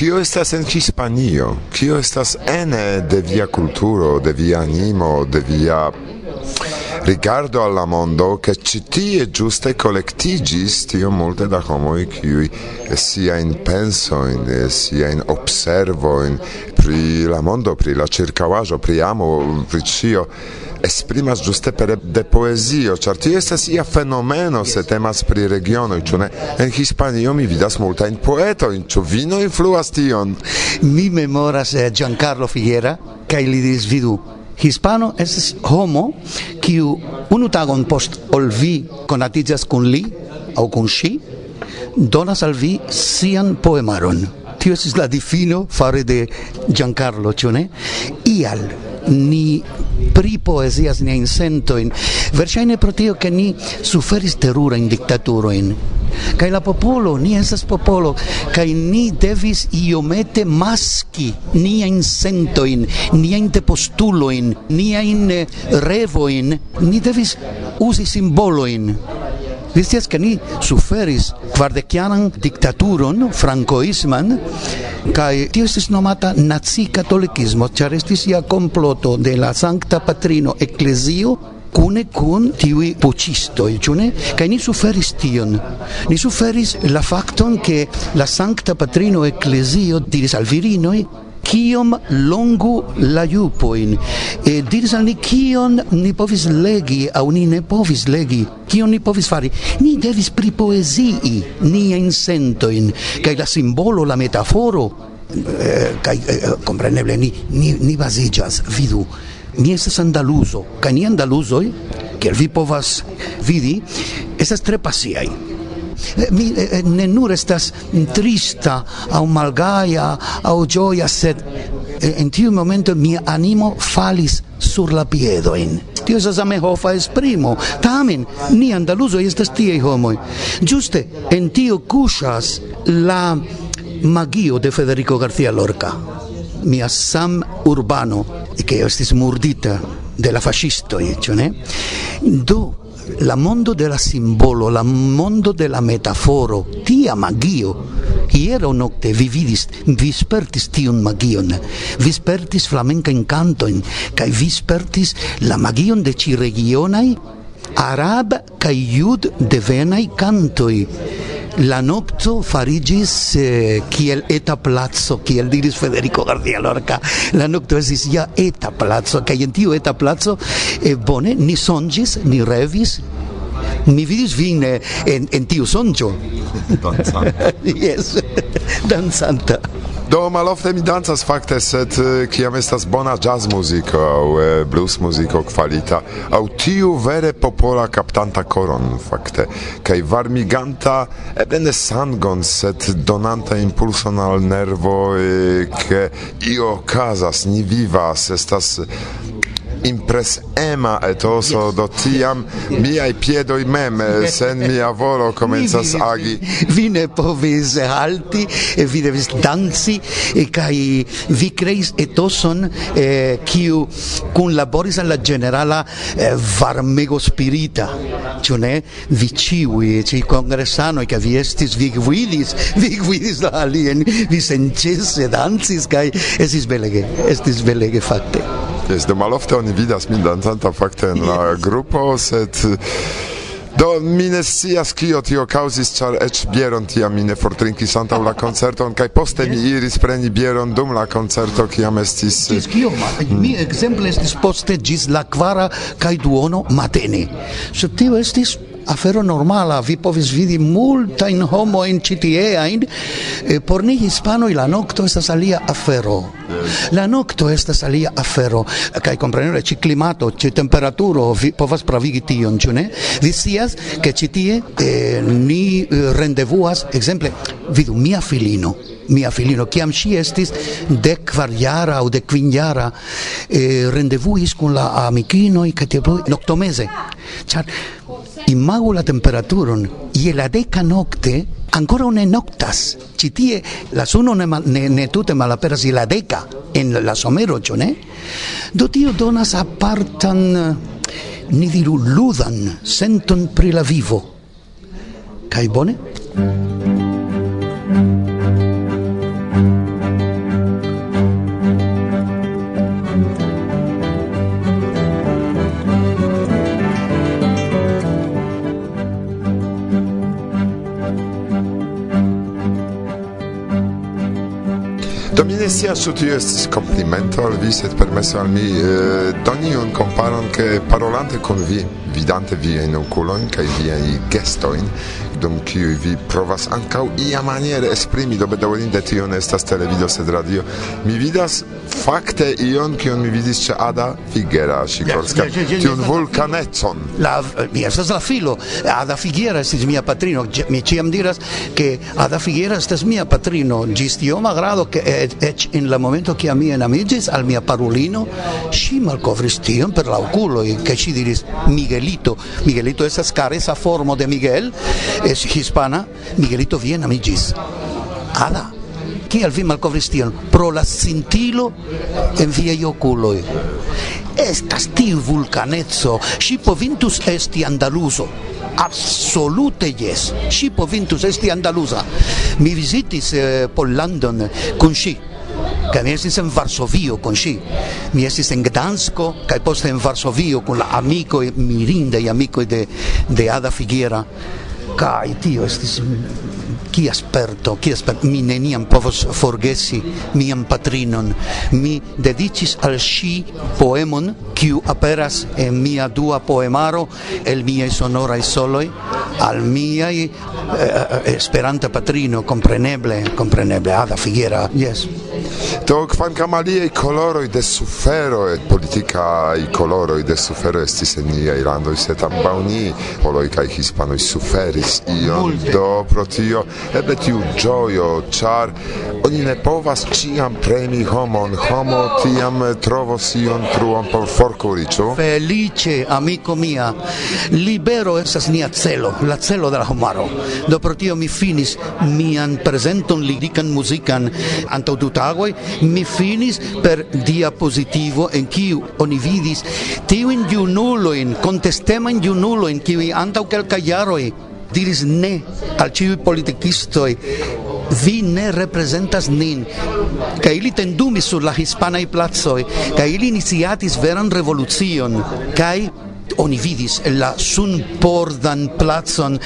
Kio estas en Hispanio? Kio estas ene de via kulturo, de via animo, de via rigardo alla mondo che ci tie giuste collectigis tio multe da homoi qui sia in penso in sia in observo in pri la mondo pri la circavajo pri amo pri cio esprimas ĝuste per de poezio, char tio estas ia fenomeno se temas pri regiono, ĉu ne? En Hispanio mi vidas multajn poetojn, ĉu vino influas tion? Mi memoras eh, Giancarlo Figuera kaj li diris vidu Hispano estas homo kiu unu tagon post ol vi konatiĝas kun li aŭ kun ŝi donas al vi sian poemaron. Tio estis la difino fare de Giancarlo, ĉu ne? Ial ni pri poesias ne sentojn, verŝajne pro tio, ke ni suferis terurajn diktaturojn. kai la popolo, ni esas popolo, kai ni devis iomete maski ni sentojn, in depostulojn, postulo in ni eh, revo in ni devis usi simbolo in Vi scias che ni suferis kvardekjaran diktaturon francoisman kai tio estis nomata naci katolikismo, char estis ia comploto de la sancta Patrino ecclesio cune cun tiui pocistoi, cune? Cai ni suferis tion. Ni suferis la facton che la Sancta Patrino Ecclesio diris al virinoi kiom longu la jupoin? E diris al ni kion ni povis legi? Au ni ne povis legi. Kion ni povis fari? Ni devis pri poezii ni insentoin kai la simbolo la metaforo eh, kai eh, compreneble ni ni, ni baziĝas. Vidu ni estas andaluzo kaj ni andaluzoj kiel vi povas vidi estas tre pasiaj. Eh, mi eh, eh, ne nur estas trista au malgaia au gioia sed en tiu momento mia animo falis sur la piedoin. Tio esas Zamehofa esprimo. Tamen, ni andaluzoi estas tie homoj juste en tio kuŝas la magio de Federico García Lorca. Mia sam urbano, che estis murdita de la fascisto ĉu ne? Do, la mondo de la simbolo, la mondo de la metaforo, tia magio. Iero nocte vi vidis, vi spertis tiun magion, vi spertis flamenca incantoin, cae vi spertis la magion de ci regionai arab cae jud devenai cantoi. La nocto farigis eh, kiel eta placo, kiel diris Federico García Lorca. La nocto esis ja eta placo, kaj en tiu eta placo eh, bone ni sonĝis, ni revis, mi vidis vin eh, en, en tiu sonĝo. Danzanta. yes, Danzanta. Do malofte mi dancas fakte, sed kiam estas bona jazz muziko aŭ blues muziko kvalita, aŭ tiu vere popola kaptanta koron fakte kaj varmiganta eble ne sangon, sed donanta impulson al nervo ke io okazas, ni vivas, estas impresema etoso yes. do tiam miai piedoi mem eh, sen mia volo comenzas agi. Vi ne povis halti e vi devis danci eh, e kai vi creis etoson eh, kiu kun laboris alla generala eh, varmego spirita. Ĉu ne? Vi ciui ci kongresanoj che vi estis vi gvidis vi gvidis la alien vi sencese dancis kai esis belege estis belege fakte. Jes, do malofte oni vidas min dancanta fakte en la grupo, sed Do mi ne scias kio tio kaŭzis, ĉar eĉ bieron tiam mi ne fortrinkis antaŭ la koncerton kaj poste mi iris preni bieron dum la koncerto kiam estis Ĝis eh, kio? Mm. Mi ekzemple estis poste ĝis la kvara kaj duono matene. Sed tio estis afero normala, vi povis vidi multain homoin citieain, eh, por ni hispanoi la nocto estas alia afero. La nocto estas alia afero, kai comprenere ci climato, ci temperaturo, vi povas pravigi tion, ĉu ne? Vi scias, ke ĉi tie eh, ni eh, rendevuas, ekzemple, vidu, mia filino, mia filino, kiam ŝi estis dek kvarjara aŭ dek kvinjara, eh, rendevuis kun la amikinoj kaj tie noktomeze, ĉar imagu la temperaturon y la deca nocte ancora ne noctas. Chitie la suno ne, ne, ne tute malaperas je la deca en la somero ĉu ne? Do tio donas apartan eh, ni diru ludan senton pri la vivo. Kaj bone? sia su tio estis complimento al vi, sed permesso al mi eh, doni un comparon che parolante con vi vidante viajn okulojn kaj viajn gestojn, dum kiu vi provas ankaŭ iamaniere esprimi, do bedaŭrinde tio ne estas televido, sed radio. Mi vidas fakte ion, kion mi vidis ĉe Ada Figera Sikorska, yes, yes, yes, tiun vulkanecon. La, mi estas la filo, Ada Figera estis mia patrino, mi ĉiam diras, ke Ada Figera estas mia patrino, ĝis tioma grado, ke eĉ en la momento kiam mi enamiĝis al mia parulino, ŝi malkovris tion per la okuloj, ke ŝi diris, Miguel Miguelito. Miguelito estas careza formo de Miguel, es hispana, Miguelito vien amigis. Ada, kiel vi malkovris tion? Pro la scintilo en viaj oculoi. Estas tiu vulcanezzo, ŝi povintus esti andaluso. Absolute yes. Ŝi povintus esti andalusa. Mi visitis eh, Pollandon con ŝi kaj mi estis en Varsovio kun ŝi. Mi estis en Gdansko kaj poste en Varsovio kun la amikoj mirindaj amikoj de de Ada Figuera kaj tio estis kia esperto kia sperto, mi neniam povos forgesi mian patrinon. Mi dedicis al ŝi poemon, kiu aperas en mia dua poemaro, el mia sonora e soloi al mia eh, eh, eh, esperanta patrino, compreneble compreneble Ada Figuera, yes Do kvankam aliaj coloroi de sufero et i coloroi de sufero estis en niaj irando sed ambaŭ poloi kai hispano hispanoj suferis io do pro tio eble tiu ĝojo, ĉar oni ne povas ciam premi homon, homo tiam trovo sion truon por forcoricio felice amico mia, libero esas nia celo, la celo de la homaro. Do pro tio mi finis mian presenton lirican musican antaŭ Paraguay, mi finis per diapositivo en kiu oni vidis tiujn junuloin, contestemajn junuloin, kiuj antaŭ kelkaj jaroj diris ne al ciui politikistoi vi ne representas nin. Kaj ili tendumis sur la hispanaj placoj kaj ili iniciatis veran revolucion kaj oni vidis la sunpordan plazon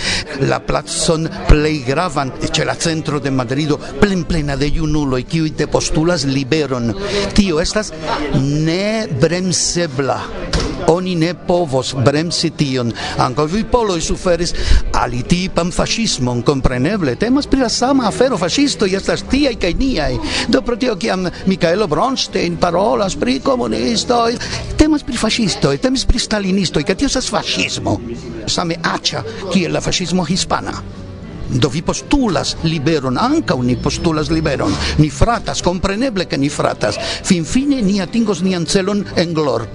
la plazon plei gravan ce la centro de Madrido, plen plena de iunulo i qui te postulas liberon. Tio estas ne bremsebla oni ne povos bremsi tion. anko vi poloj suferis alitipan fascismon, kompreneble. Temas pri la sama afero fascisto estas tiaj kaj niaj. Do pro tio kiam Mikaelo Bronstein parolas pri komunistoj, temas pri fascistoj, temas pri stalinistoj, kaj tio estas fascismo. Same aĉa kiel la fascismo hispana do vi postulas liberon anca ni postulas liberon ni fratas compreneble che ni fratas fin fine ni atingos ni ancelon en glor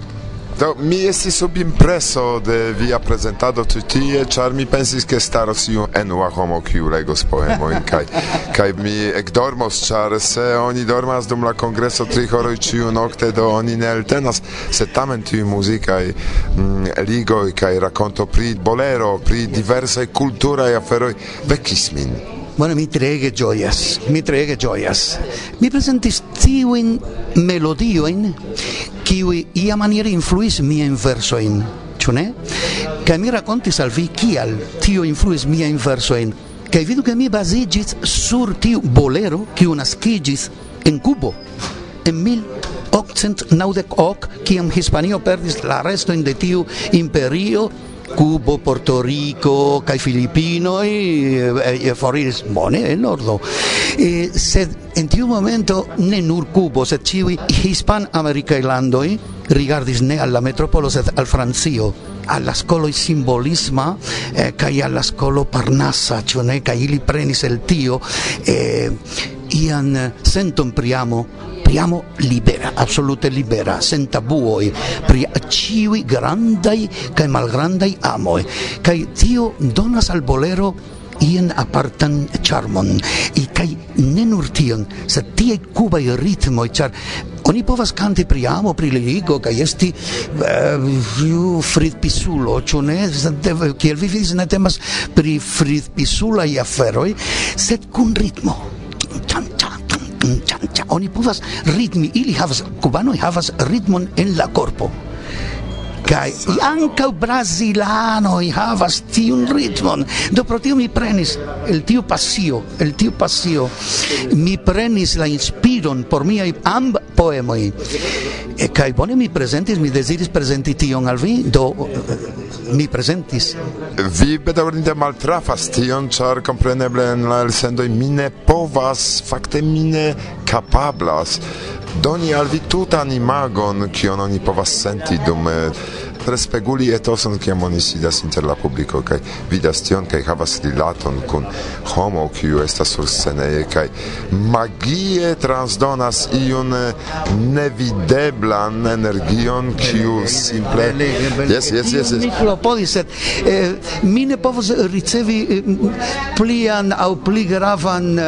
Do, mi esti sub impreso de via presentado tu tie, char mi pensis staro si un enua homo kiu legos poemojn kai. Kai mi ekdormos, char se oni dormas dum la congresso tri horoi ciu nokte, do oni ne eltenas, se tamen tiuj musicae mm, ligoi kai racconto pri bolero, pri diversaj kulturaj aferoi vecis min. Bueno, mi trege gioias, mi trege gioias. Mi presentis tiuin melodioin, kiui ia maniere influis mia in versoin, ĉu ne? Kaj mi rakontis al vi kial tio influis mia in versoin. Kaj vidu che mi basigis sur tiu bolero, kiu nascigis en cubo, en 1890 kiam Hispanio perdis la restojn de tiu imperio Cubo, Porto Rico, kai Filipino e, e, e foriris bone en nordo. E sed en tiu momento ne nur Cubo, sed ciui Hispan America landoj rigardis ne al la metropolo sed al Francio alla scolo simbolisma eh, kai alla scolo parnassa cioè ne kai ili prenis el tio eh, ian senton priamo priamo libera, assolute libera, senza buoi, pri ciui grandai cae malgrandai amoi, cae tio donas al bolero ien apartan charmon i kai nenur tion sed tie kubai i char oni povas canti pri amo pri ligo kai esti uh, fritpisulo ĉu ne kiel vi vidis ne temas pri frid pisula i aferoj sed kun ritmo oni povas ritmi. Ili havas kubanoj havas ritmon en la korpo Kai anca brasilano i havas tiun ritmon. Do pro tio mi prenis el tiu pasio, el tiu pasio mi prenis la inspiron por mia amb poemoi E kai bone mi presentis mi desiris presenti tion al vi, do eh, mi presentis Vi bedaurinte maltrafas tion, char compreneble en la elsendoj mi ne povas, fakte mi ne capablas doni al vi tutan imagon kion oni povas senti dum eh, respeguli etoson kiam oni sidas inter la publiko kaj vidas tion kaj havas rilaton kun homo kiu estas sur sceneje kaj magie transdonas iun eh, nevideblan energion kiu simple jes jes jes mi klopodis sed eh, mi ne povos ricevi eh, plian aŭ pli gravan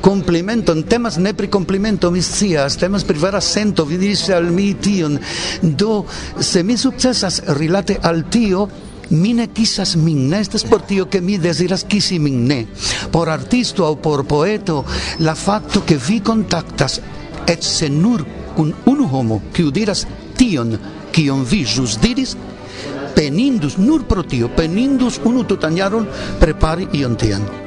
komplimenton. Temas ne pri komplimento mi scias. Temas pri vera sento vi diris al mi tion. Do se mi kisas rilate al tio mi ne kisas min, ne estas por tio che mi desiras kisi min, ne. Por artisto o por poeto, la fakto che vi contactas, et se nur kun unu homo, qui diras tion, kion vi jus diris, penindus, nur pro tio, penindus unu tutanjaron prepari ion tian.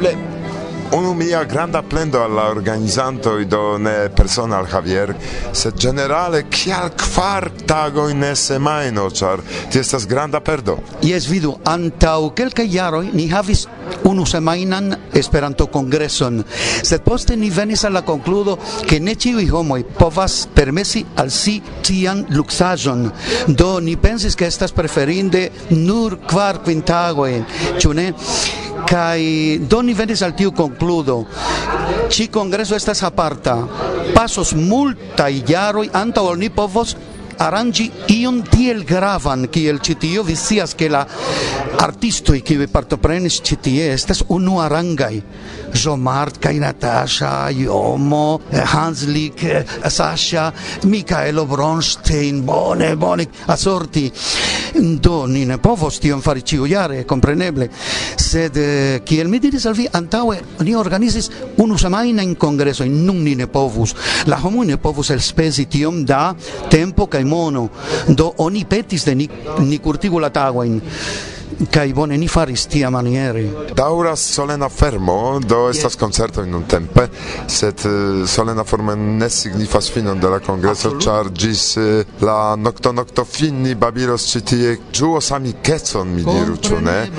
eble Unu mia granda plendo alla organizanto do ne persona al Javier, se generale kial kvar tago in semaino char ti estas granda perdo. Jes vidu, antau kelka jaro ni havis unu semainan Esperanto kongreson, sed poste ni venis al la konkludo ke ne ĉiuj homoj povas permesi al si tian luksaĵon. Do ni pensis ke estas preferinde nur kvar kvin tagojn, ĉu ne? kai doni venis al tiu concludo. Ci congreso estas aparta. Pasos multa iaroi anta ol ni povos arangi ion tiel gravan kiel ĉi tio. Vi scias ke la artistoj kiuj partoprenis ĉi tie estas unuarangaj. Jomart kaj Natasha, Jomo, Hanslik, Sasha, Mikaelo Bronstein, bone, bone, assorti. Do, ni ne povos tion fari ciujare, compreneble, sed, eh, kiel mi diris al vi, antaue ni organizis unu semaina in congreso, in nun ni ne povus, la homo ne povus elspesi tiom da tempo cae mono do oni petis de ni, ni curtigu la tagoin kai bone ni faris tia maniere. Dauras solena fermo do estas concerto in un tempe set uh, eh, solena forma ne signifas finon de la congreso chargis uh, eh, la nocto nocto finni babilos citie giuo sami amikecon mi diru ciu ne?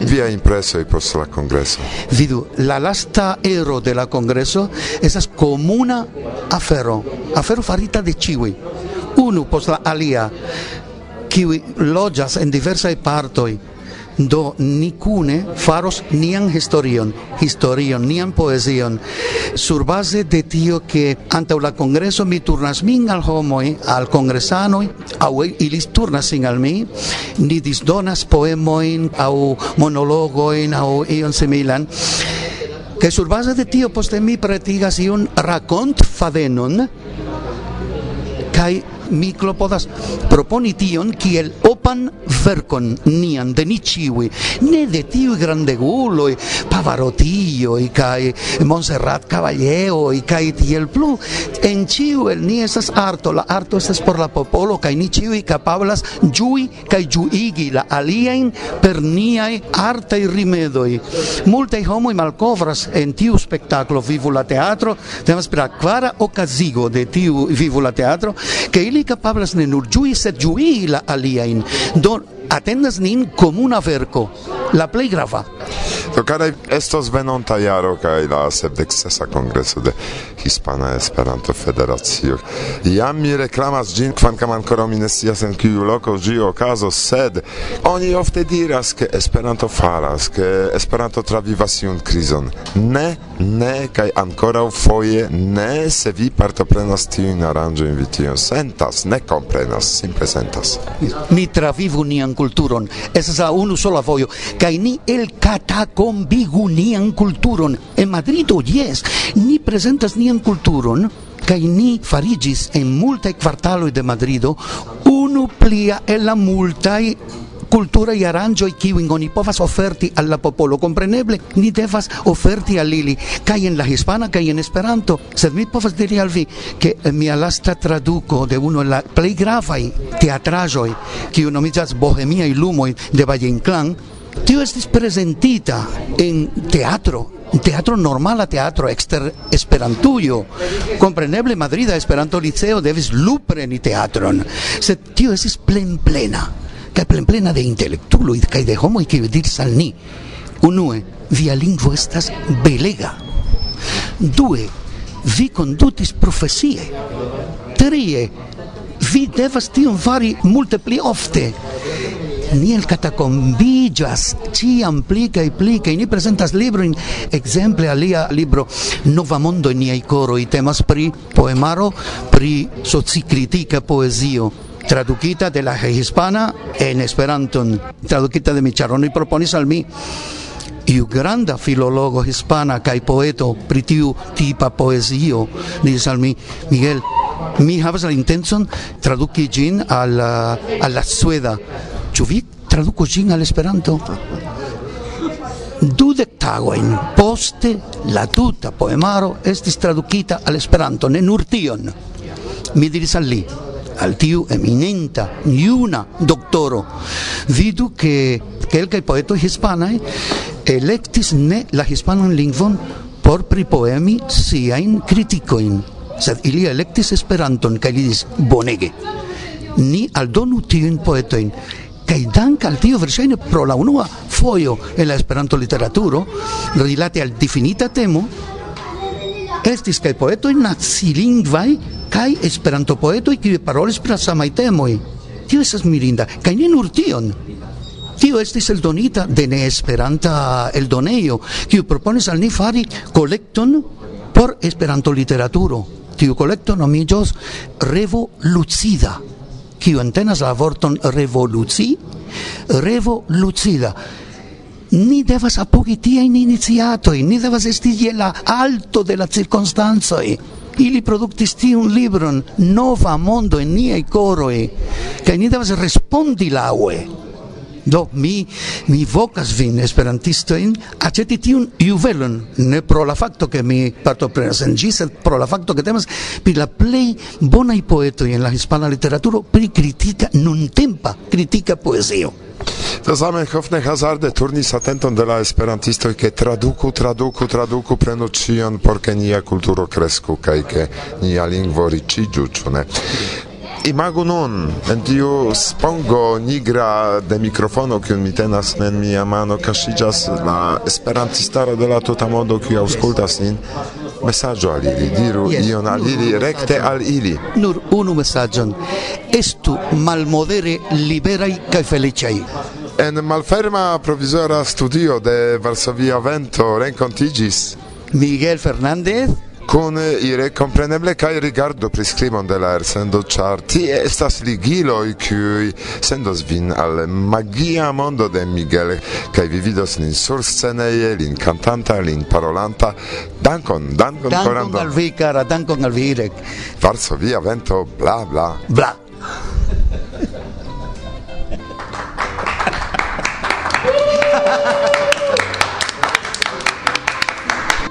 Via impresoj post la congreso. Vidu la lasta ero de la congreso esas comuna afero afero farita de ciui unu post la alia qui lojas en diversaj partoi do nicune faros nian historion, historion, nian poesion sur base de tio che ante la congreso mi turnas min al homoi al congresano au ilis turnas sin al mi, ni disdonas poemojn au monologojn au ion similan, che sur base de tio poste mi pretigas iun racont fadenon, kai mi klopodas proponi tion kiel opan verkon nian de ni ĉiuj, ne de tiuj grandeguloj, Pavarotioj kaj Montserrat Caballeoj kaj tiel plu. En ĉiu el ni estas arto, la arto estas por la popolo kaj ni ĉiuj kapablas ĝui kaj ĝuigi la aliajn per niaj artaj rimedoj. Multaj homoj malkovras en tiu spektaklo Vivu la teatro, temas pri la kvara okazigo de tiu Vivu la teatro, ke ili ili ne nur giui, sed giui la aliain. Do atendas nin comuna verco la plej grava. Do karaj estos venonta jaro kaj la sepdeksesa kongreso de Hispana Esperanto Federacio. Jam mi reklamas ĝin kvankam ankoraŭ mi ne scias en kiu loko ĝi okazos, sed oni ofte diras ke Esperanto faras, ke Esperanto travivas iun krizon. Ne, ne kaj ankoraŭ foje ne se vi partoprenas tiujn aranĝojn vi tion sentas, ne komprenas, simple sentas. Ni travivu nian kulturon. Estas la unu sola vojo. Kaj kai ni el katakombigu nian kulturon en Madrido jes ni prezentas nian kulturon kaj ni farigis en multaj kvartaloj de Madrido unu plia el la multaj cultura i arangioi kiuin oni povas oferti al la popolo. Compreneble ni devas oferti al lili kai en la hispana kai en esperanto. Sed mi povas diri al vi ke mia lasta traduco de unu el la plej uno mi kiu bohemia y lumo de Valle Inclán tio estis presentita en teatro teatro normal a teatro exter Esperantujo. compreneble Madrida Esperanto Liceo devis lupreni teatron, se tio estis plen plena, kaj plen plena de intelektulo kaj de homo kiu diris al ni: unue, via lingvo estas belega. Due, vi condutis profesie. Trie, vi devas tion fari multe pli ofte. Ni el catacombillas ci amplica y plica y ni presentas libro exemple alia libro. Nova mondo ni ai coro i temas pri poemaro pri socicritica poesio traducita de la hispana en esperanton. Traducita de mi y proponis al mi iu granda filologo hispana kai poeto pri tiu tipa poesio dice al mi Miguel mi havas la intenson traduki al al la sueda Ĉu vi traduku ĝin al Esperanto? Dudek tagojn poste la tuta poemaro estis tradukita al Esperanto, ne nur tion. Mi diris al li, al tiu eminenta, juna doktoro, vidu ke kelkaj poetoj hispanaj elektis ne la hispanan lingvon por pripoemi siajn kritikojn, sed ili elektis Esperanton kaj li diris bonege. Ni aldonu tiujn poetojn kaj dank al tio verŝajne pro la unua fojo en la Esperanto literaturo rilate al difinita temo estis kaj poetoj nacilingvaj kaj Esperanto poetoj kiuj parolis pri la samaj temoj tio estas mirinda kaj ne nur tion Tio estis eldonita de neesperanta eldonejo, kiu proponis al ni fari kolekton por Esperanto literaturo. Tiu kolekto nomiĝos Revo Lucida kiu entenas la vorton revoluci, revolucida. Ni devas apogi tiajn iniciatojn, ni devas esti je la alto de la cirkonstancoj. Ili produktis tiun libron, nova mondo en niaj koroj, kaj ni devas respondi laŭe. Do mi mi vocas vin esperantistoin aceti tiun juvelon ne pro la facto ke mi partoprenas en gis, pro la facto ke temas pri la plej bonaj poetoj en la hispana literaturo pri kritika nuntempa critica poezio. To same hofne hazarde turnis atenton de la esperantistoj ke traduku, traduku, traduku prenu ĉion por ke nia kulturo kresku kaj ke nia lingvo riĉiĝu, ĉu ne? imagu nun en tiu spongo nigra de mikrofono kiun mi tenas en mia mano kaŝiĝas la esperantistaro de la tuta mondo kiu aŭskultas nin. Mesaĝo al ili diru yes. ion al ili rekte al ili. Nur unu mesaĝon. Estu malmodere liberaj kaj feliĉaj. En malferma provizora studio de Varsovia Vento renkontiĝis Miguel Fernández kun ire compreneble kaj rigardu priskribon de la elsendo, ĉar tie estas ligiloj kiuj sendos vin al magia mondo de Miguel kaj vi vidos lin sursceneje, lin kantanta, lin parolanta. Dankon, dankon, dankon korando. al vi, kara, dankon al vi, Irek. Varsovia vento, bla, bla. Bla. Ha ha ha!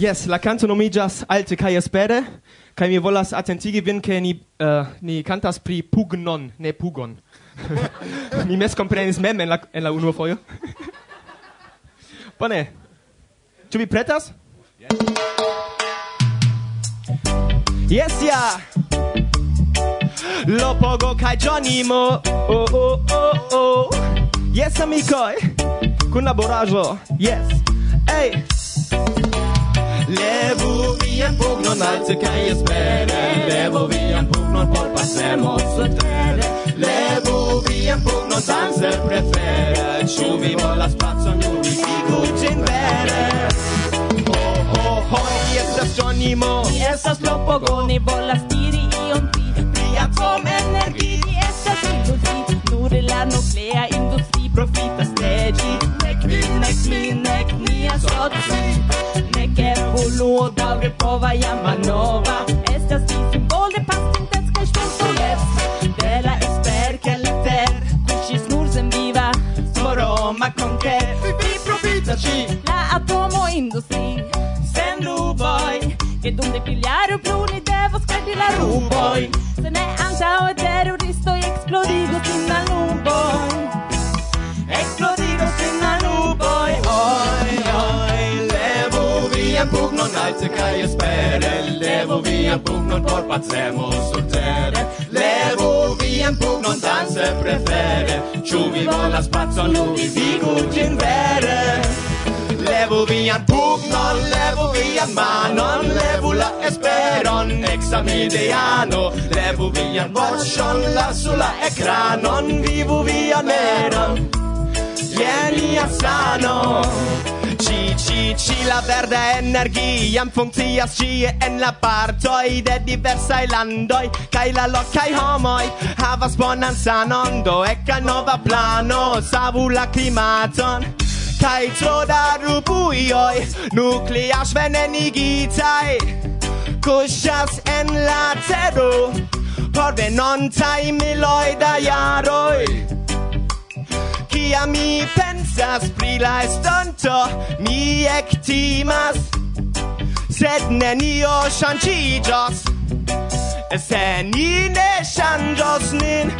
Yes, la canto nomigas Alte kai espere kai mi volas atentigi vin ke ni uh, ni cantas pri pugnon, ne pugon. mi mes comprenis mem en la en la unua foio. Bone. Tu vi pretas? Yes. Yes, ja. Lo pogo kai Mo. Oh, oh, oh, oh. Yes, amico. Con laboraĵo. Yes. Hey. Levu vian pugnon alce kaj espere. Levu vian pugnon por pasemos sotere. Levu vian pugnon danse prefere. Ĉu vi volas pacon, ĉu vi figu cin vere. Oh, oh, oh, mi estas Jonimo Mi estas Lopogo, ni volas diri ion pli Plia comenergi, ni estas iluzi Nur la nuclea industri profitas de gi Nek mi, nek mi, nek mia soci evoluo daŭre pova jam malnova estas vi simbole pasinteckaj ŝtensoj de la esperka liter kuŝis nur senviva foroma konker vi profitas ŝi la atomo industri sen ruboj ke dum de piliaro plu ni devos kredi la ruboj se ne antaŭe etero Balticaje spere, levo vi en pug, non forpazzemo sul terre. Levo vi en pug, non danze prefere, ciu vi vola spazio, nu vi sigut in vere. Levo vi en pug, non levo vi en manon, levo la esperon, examideano. Levo vi en boccion, la sulla ecranon, vivo vi en meron. Vieni a sano. Ci, ci, ci la verda energian funkcias ci en la partoj de diversaj landoj kaj la lokaj homoj havas bonan sanon do eka nova plano savu la klimaton kaj tro da rubujoj nukleas venenigitaj kuŝas en la tero por venontaj miloj da jaroj Kia mi pen pensas pri la estonto mi ektimas sed nenio ŝanĝiĝos. Se ni ne ŝanĝos nin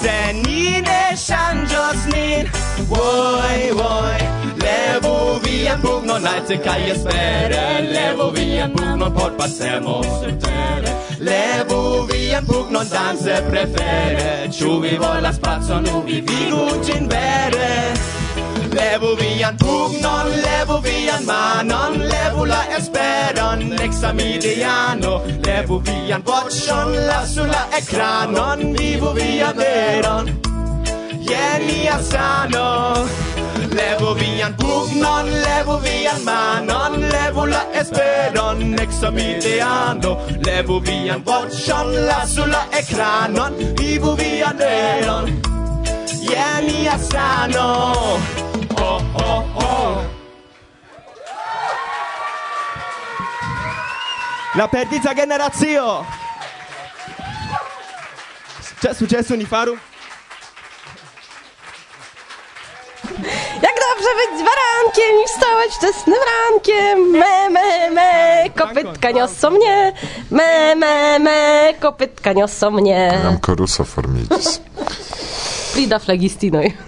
se ni ne ŝanĝos nin Voi, voi levu vian pugnon alte kai espere levu vian pugnon por pasemo surtere levu vian pugnon danse prefere Ciu vi volas pazon, nu vivigu ĝin vere. Levu vian pugnon, levu vian manon, levu la esperon, examidiano. Levu vian voĉon, lasu la ekranon, vivu vian veron. Je sano. Levu vian pugnon, levu vian manon, levu la esperon, examideando. Levu vian voĉon, lasu la ekranon, vivu vian veron. Je sano. Oh, oh La perdita generazio C'è successo ni faru? Jak dobrze być barankiem i wstawać wczesnym rankiem. Me, me, me, kopytka niosą mnie. Me, me, me, kopytka niosą mnie. Jam koruso formigis. Frida flagistinoj.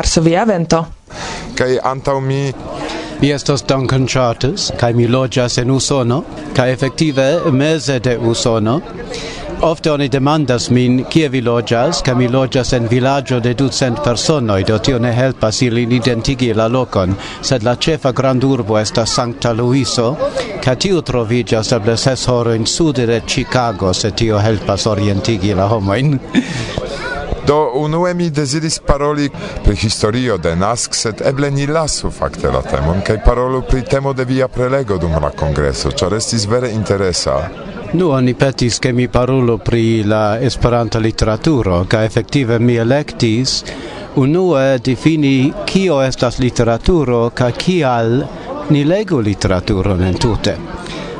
Varsovia vento. Kai antau mi Mi estas Duncan Charters, kai mi loĝas en Usono, kai efektive meze de Usono. Ofte oni demandas min kie vi loĝas, kaj mi loĝas en vilaĝo de ducent personoj, do tio ne helpas ilin identigi la lokon, sed la ĉefa grandurbo estas Sankta Luiso, kaj tio troviĝas eble ses horojn sude de Chicago, se tio helpas orientigi la homojn. Do unue mi desiris paroli pri historio de Nask, sed eble ni lasu fakte la temon kaj parolu pri temo de via prelego dum la kongreso, ĉar estis vere interesa. Nu, oni petis che mi parolo pri la esperanta literaturo, ca effettive mi electis unue defini kio estas literaturo ca kial ni legu literaturon entute.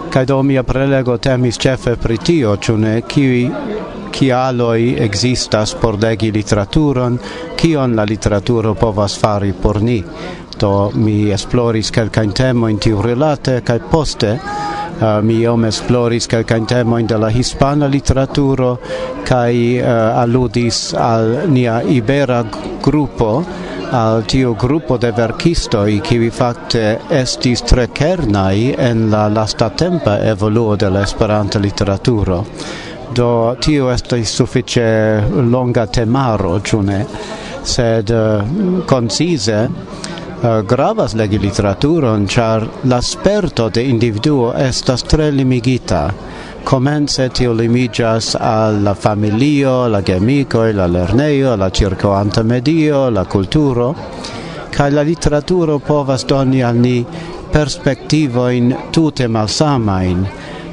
Ca do mia prelego temis cefe pri tio, cune, ne, kialoi existas por legi literaturon, kion la literaturo povas fari por ni. Do mi esploris kelkajn temojn tiu rilate kaj poste Uh, mi iom esploris kelkajn temoin de la hispana literaturo kaj eh, uh, alludis al nia ibera grupo al tiu gruppo de verkistoj kiuj facte estis tre kernaj en la lastatempa evoluo de la Esperanta literaturo do tio estis suffice longa temaro june sed uh, concise uh, gravas legi literaturon char la sperto de individuo estas tre limigita. Comence tio limigas al la familio, la gemico la lerneio, la circoanta medio, la culturo, ca la literaturo povas doni al ni perspectivoin tute malsamain,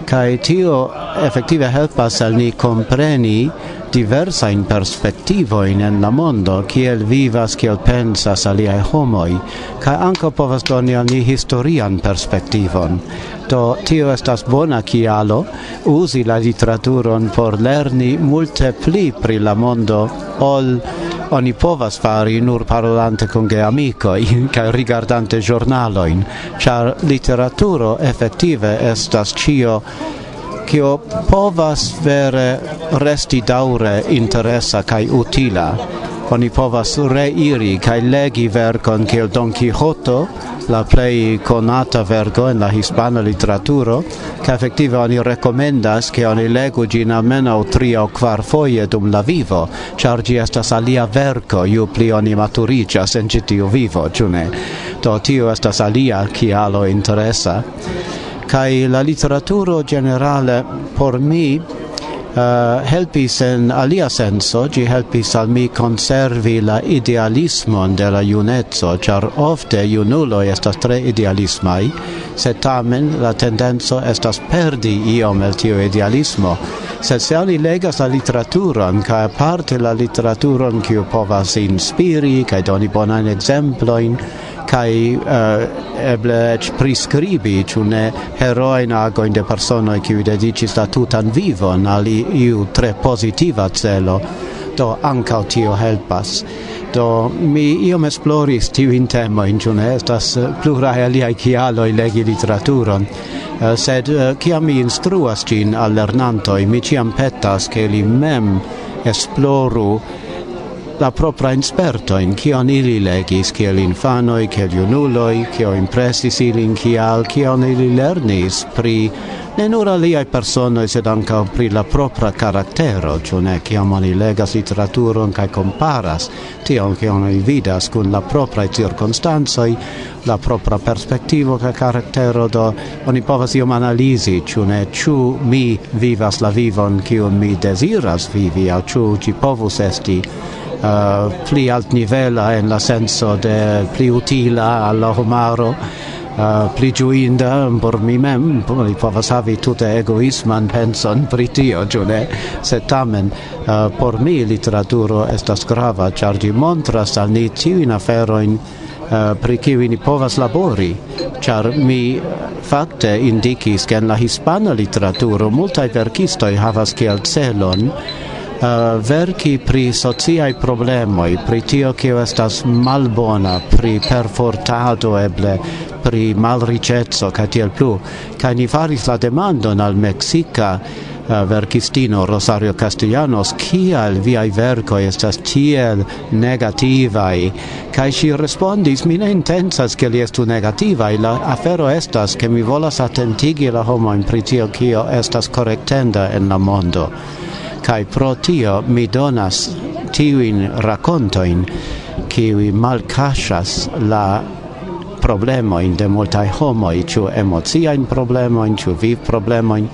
kai tio effettive helpas al ni compreni diversa in perspektivo in en la mondo kiel vivas kiel pensas aliai homoj kaj ankaŭ povas doni al ni historian perspektivon do tio estas bona kialo uzi la literaturon por lerni multe pli pri la mondo ol oni povas fari nur parolante con ge amico ca rigardante giornaloin char literaturo effettive estas cio kio povas vere resti daure interesa kaj utila oni povas reiri kaj legi verkon kiel Don Quixote, la plej konata verko en la hispana literaturo, kaj efektive oni rekomendas ke oni legu ĝin almenaŭ tri aŭ kvar foje dum la vivo, ĉar ĝi estas alia verko ju pli oni maturiĝas en ĉi tiu vivo, ĉu ne? Do tio estas alia kialo interesa. Kaj la literaturo generale por mi uh, helpis en alia senso, gi helpis al mi conservi la idealismon de la junezzo, char ofte junuloi estas tre idealismai, se tamen la tendenzo estas perdi iom el tio idealismo. Se se ali legas la literaturon, ca parte la literaturon kiu povas inspiri, ca doni bonan exemploin, kai uh, eble ec prescribi ĉu ne heroin agojn de personoj kiuj dediĉis la tutan vivon al iu tre pozitiva celo. Do ankaŭ tio helpas. Do mi iom esploris tempo in ĉu ne estas pluraj aliaj kialoj legi literaturon. Uh, sed uh, kiam mi instruas ĝin al lernantoj mi ĉiam petas ke li mem esploru la propra insperto in kion ili legis kiel infanoi, kiel junuloi, kio impressis ilin kial, kion ili lernis pri ne nur aliai personoi, sed anca pri la propra carattero, ciò ne? Kiam oni legas literaturon kai comparas tion kion oni vidas con la propra circunstanzoi, la propra perspectivo cae carattero, do oni povas iom analisi, ciò ne? Ciù mi vivas la vivon kiun mi desiras vivi, au ciù ci povus esti uh, pli alt nivela eh, en la senso de pli utila alla homaro uh, pli giuinda por mi mem li povas havi tute egoisman penson pri tio giune se tamen uh, por mi literaturo estas grava char di montras al ni tiujn aferoin uh, pri kiu ni povas labori char mi fakte indikis ke en la hispana literaturo multaj verkistoj havas kiel celon uh, verki pri sociai problemoi, pri tio kio estas malbona, pri perfortado eble, pri malricezzo, ca tiel plu. Ca ni faris la demandon al Mexica uh, eh, verkistino Rosario Castellanos, kial viai verkoi estas tiel negativai? Kaj si respondis, mi ne intensas ke li estu negativai, la afero estas ke mi volas attentigi la homo in pritio kio estas correctenda en la mondo kai pro tio mi donas tiuin racontoin kiwi malcasas la problemo in de multai homo ciu emozia in problemo in chu viv problemo in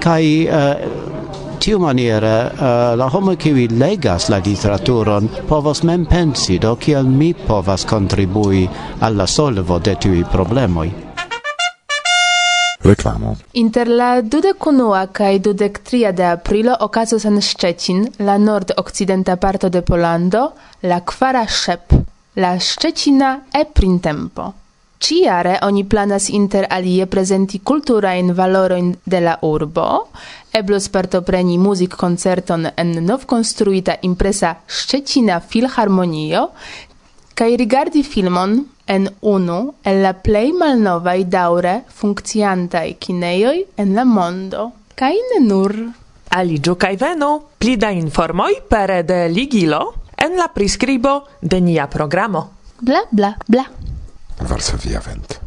kai eh, uh, tiu maniera uh, eh, la homo kiwi legas la literaturon povos mem pensi do kiel mi povas kontribui alla solvo de tiui problemoi reklamo. Inter la 21 kaj 23 de aprilo okazos en Szczecin, la nord-okcidenta parto de Polando, la kwara Szep, la Szczecina e-printempo. Ciare oni planas inter alie prezenti kulturajn valorojn de la urbo, eblos partopreni muzikkoncerton en novkonstruita impresa Szczecina Filharmonio, kaj rigardi filmon en unu el la plei malnovai daure funcciantai kinejoj en la mondo. Kaj ne nur. Aligiu kaj veno! Pli da informoi pere de ligilo en la prescribo de nia programo. Bla bla bla. Varsovia vent.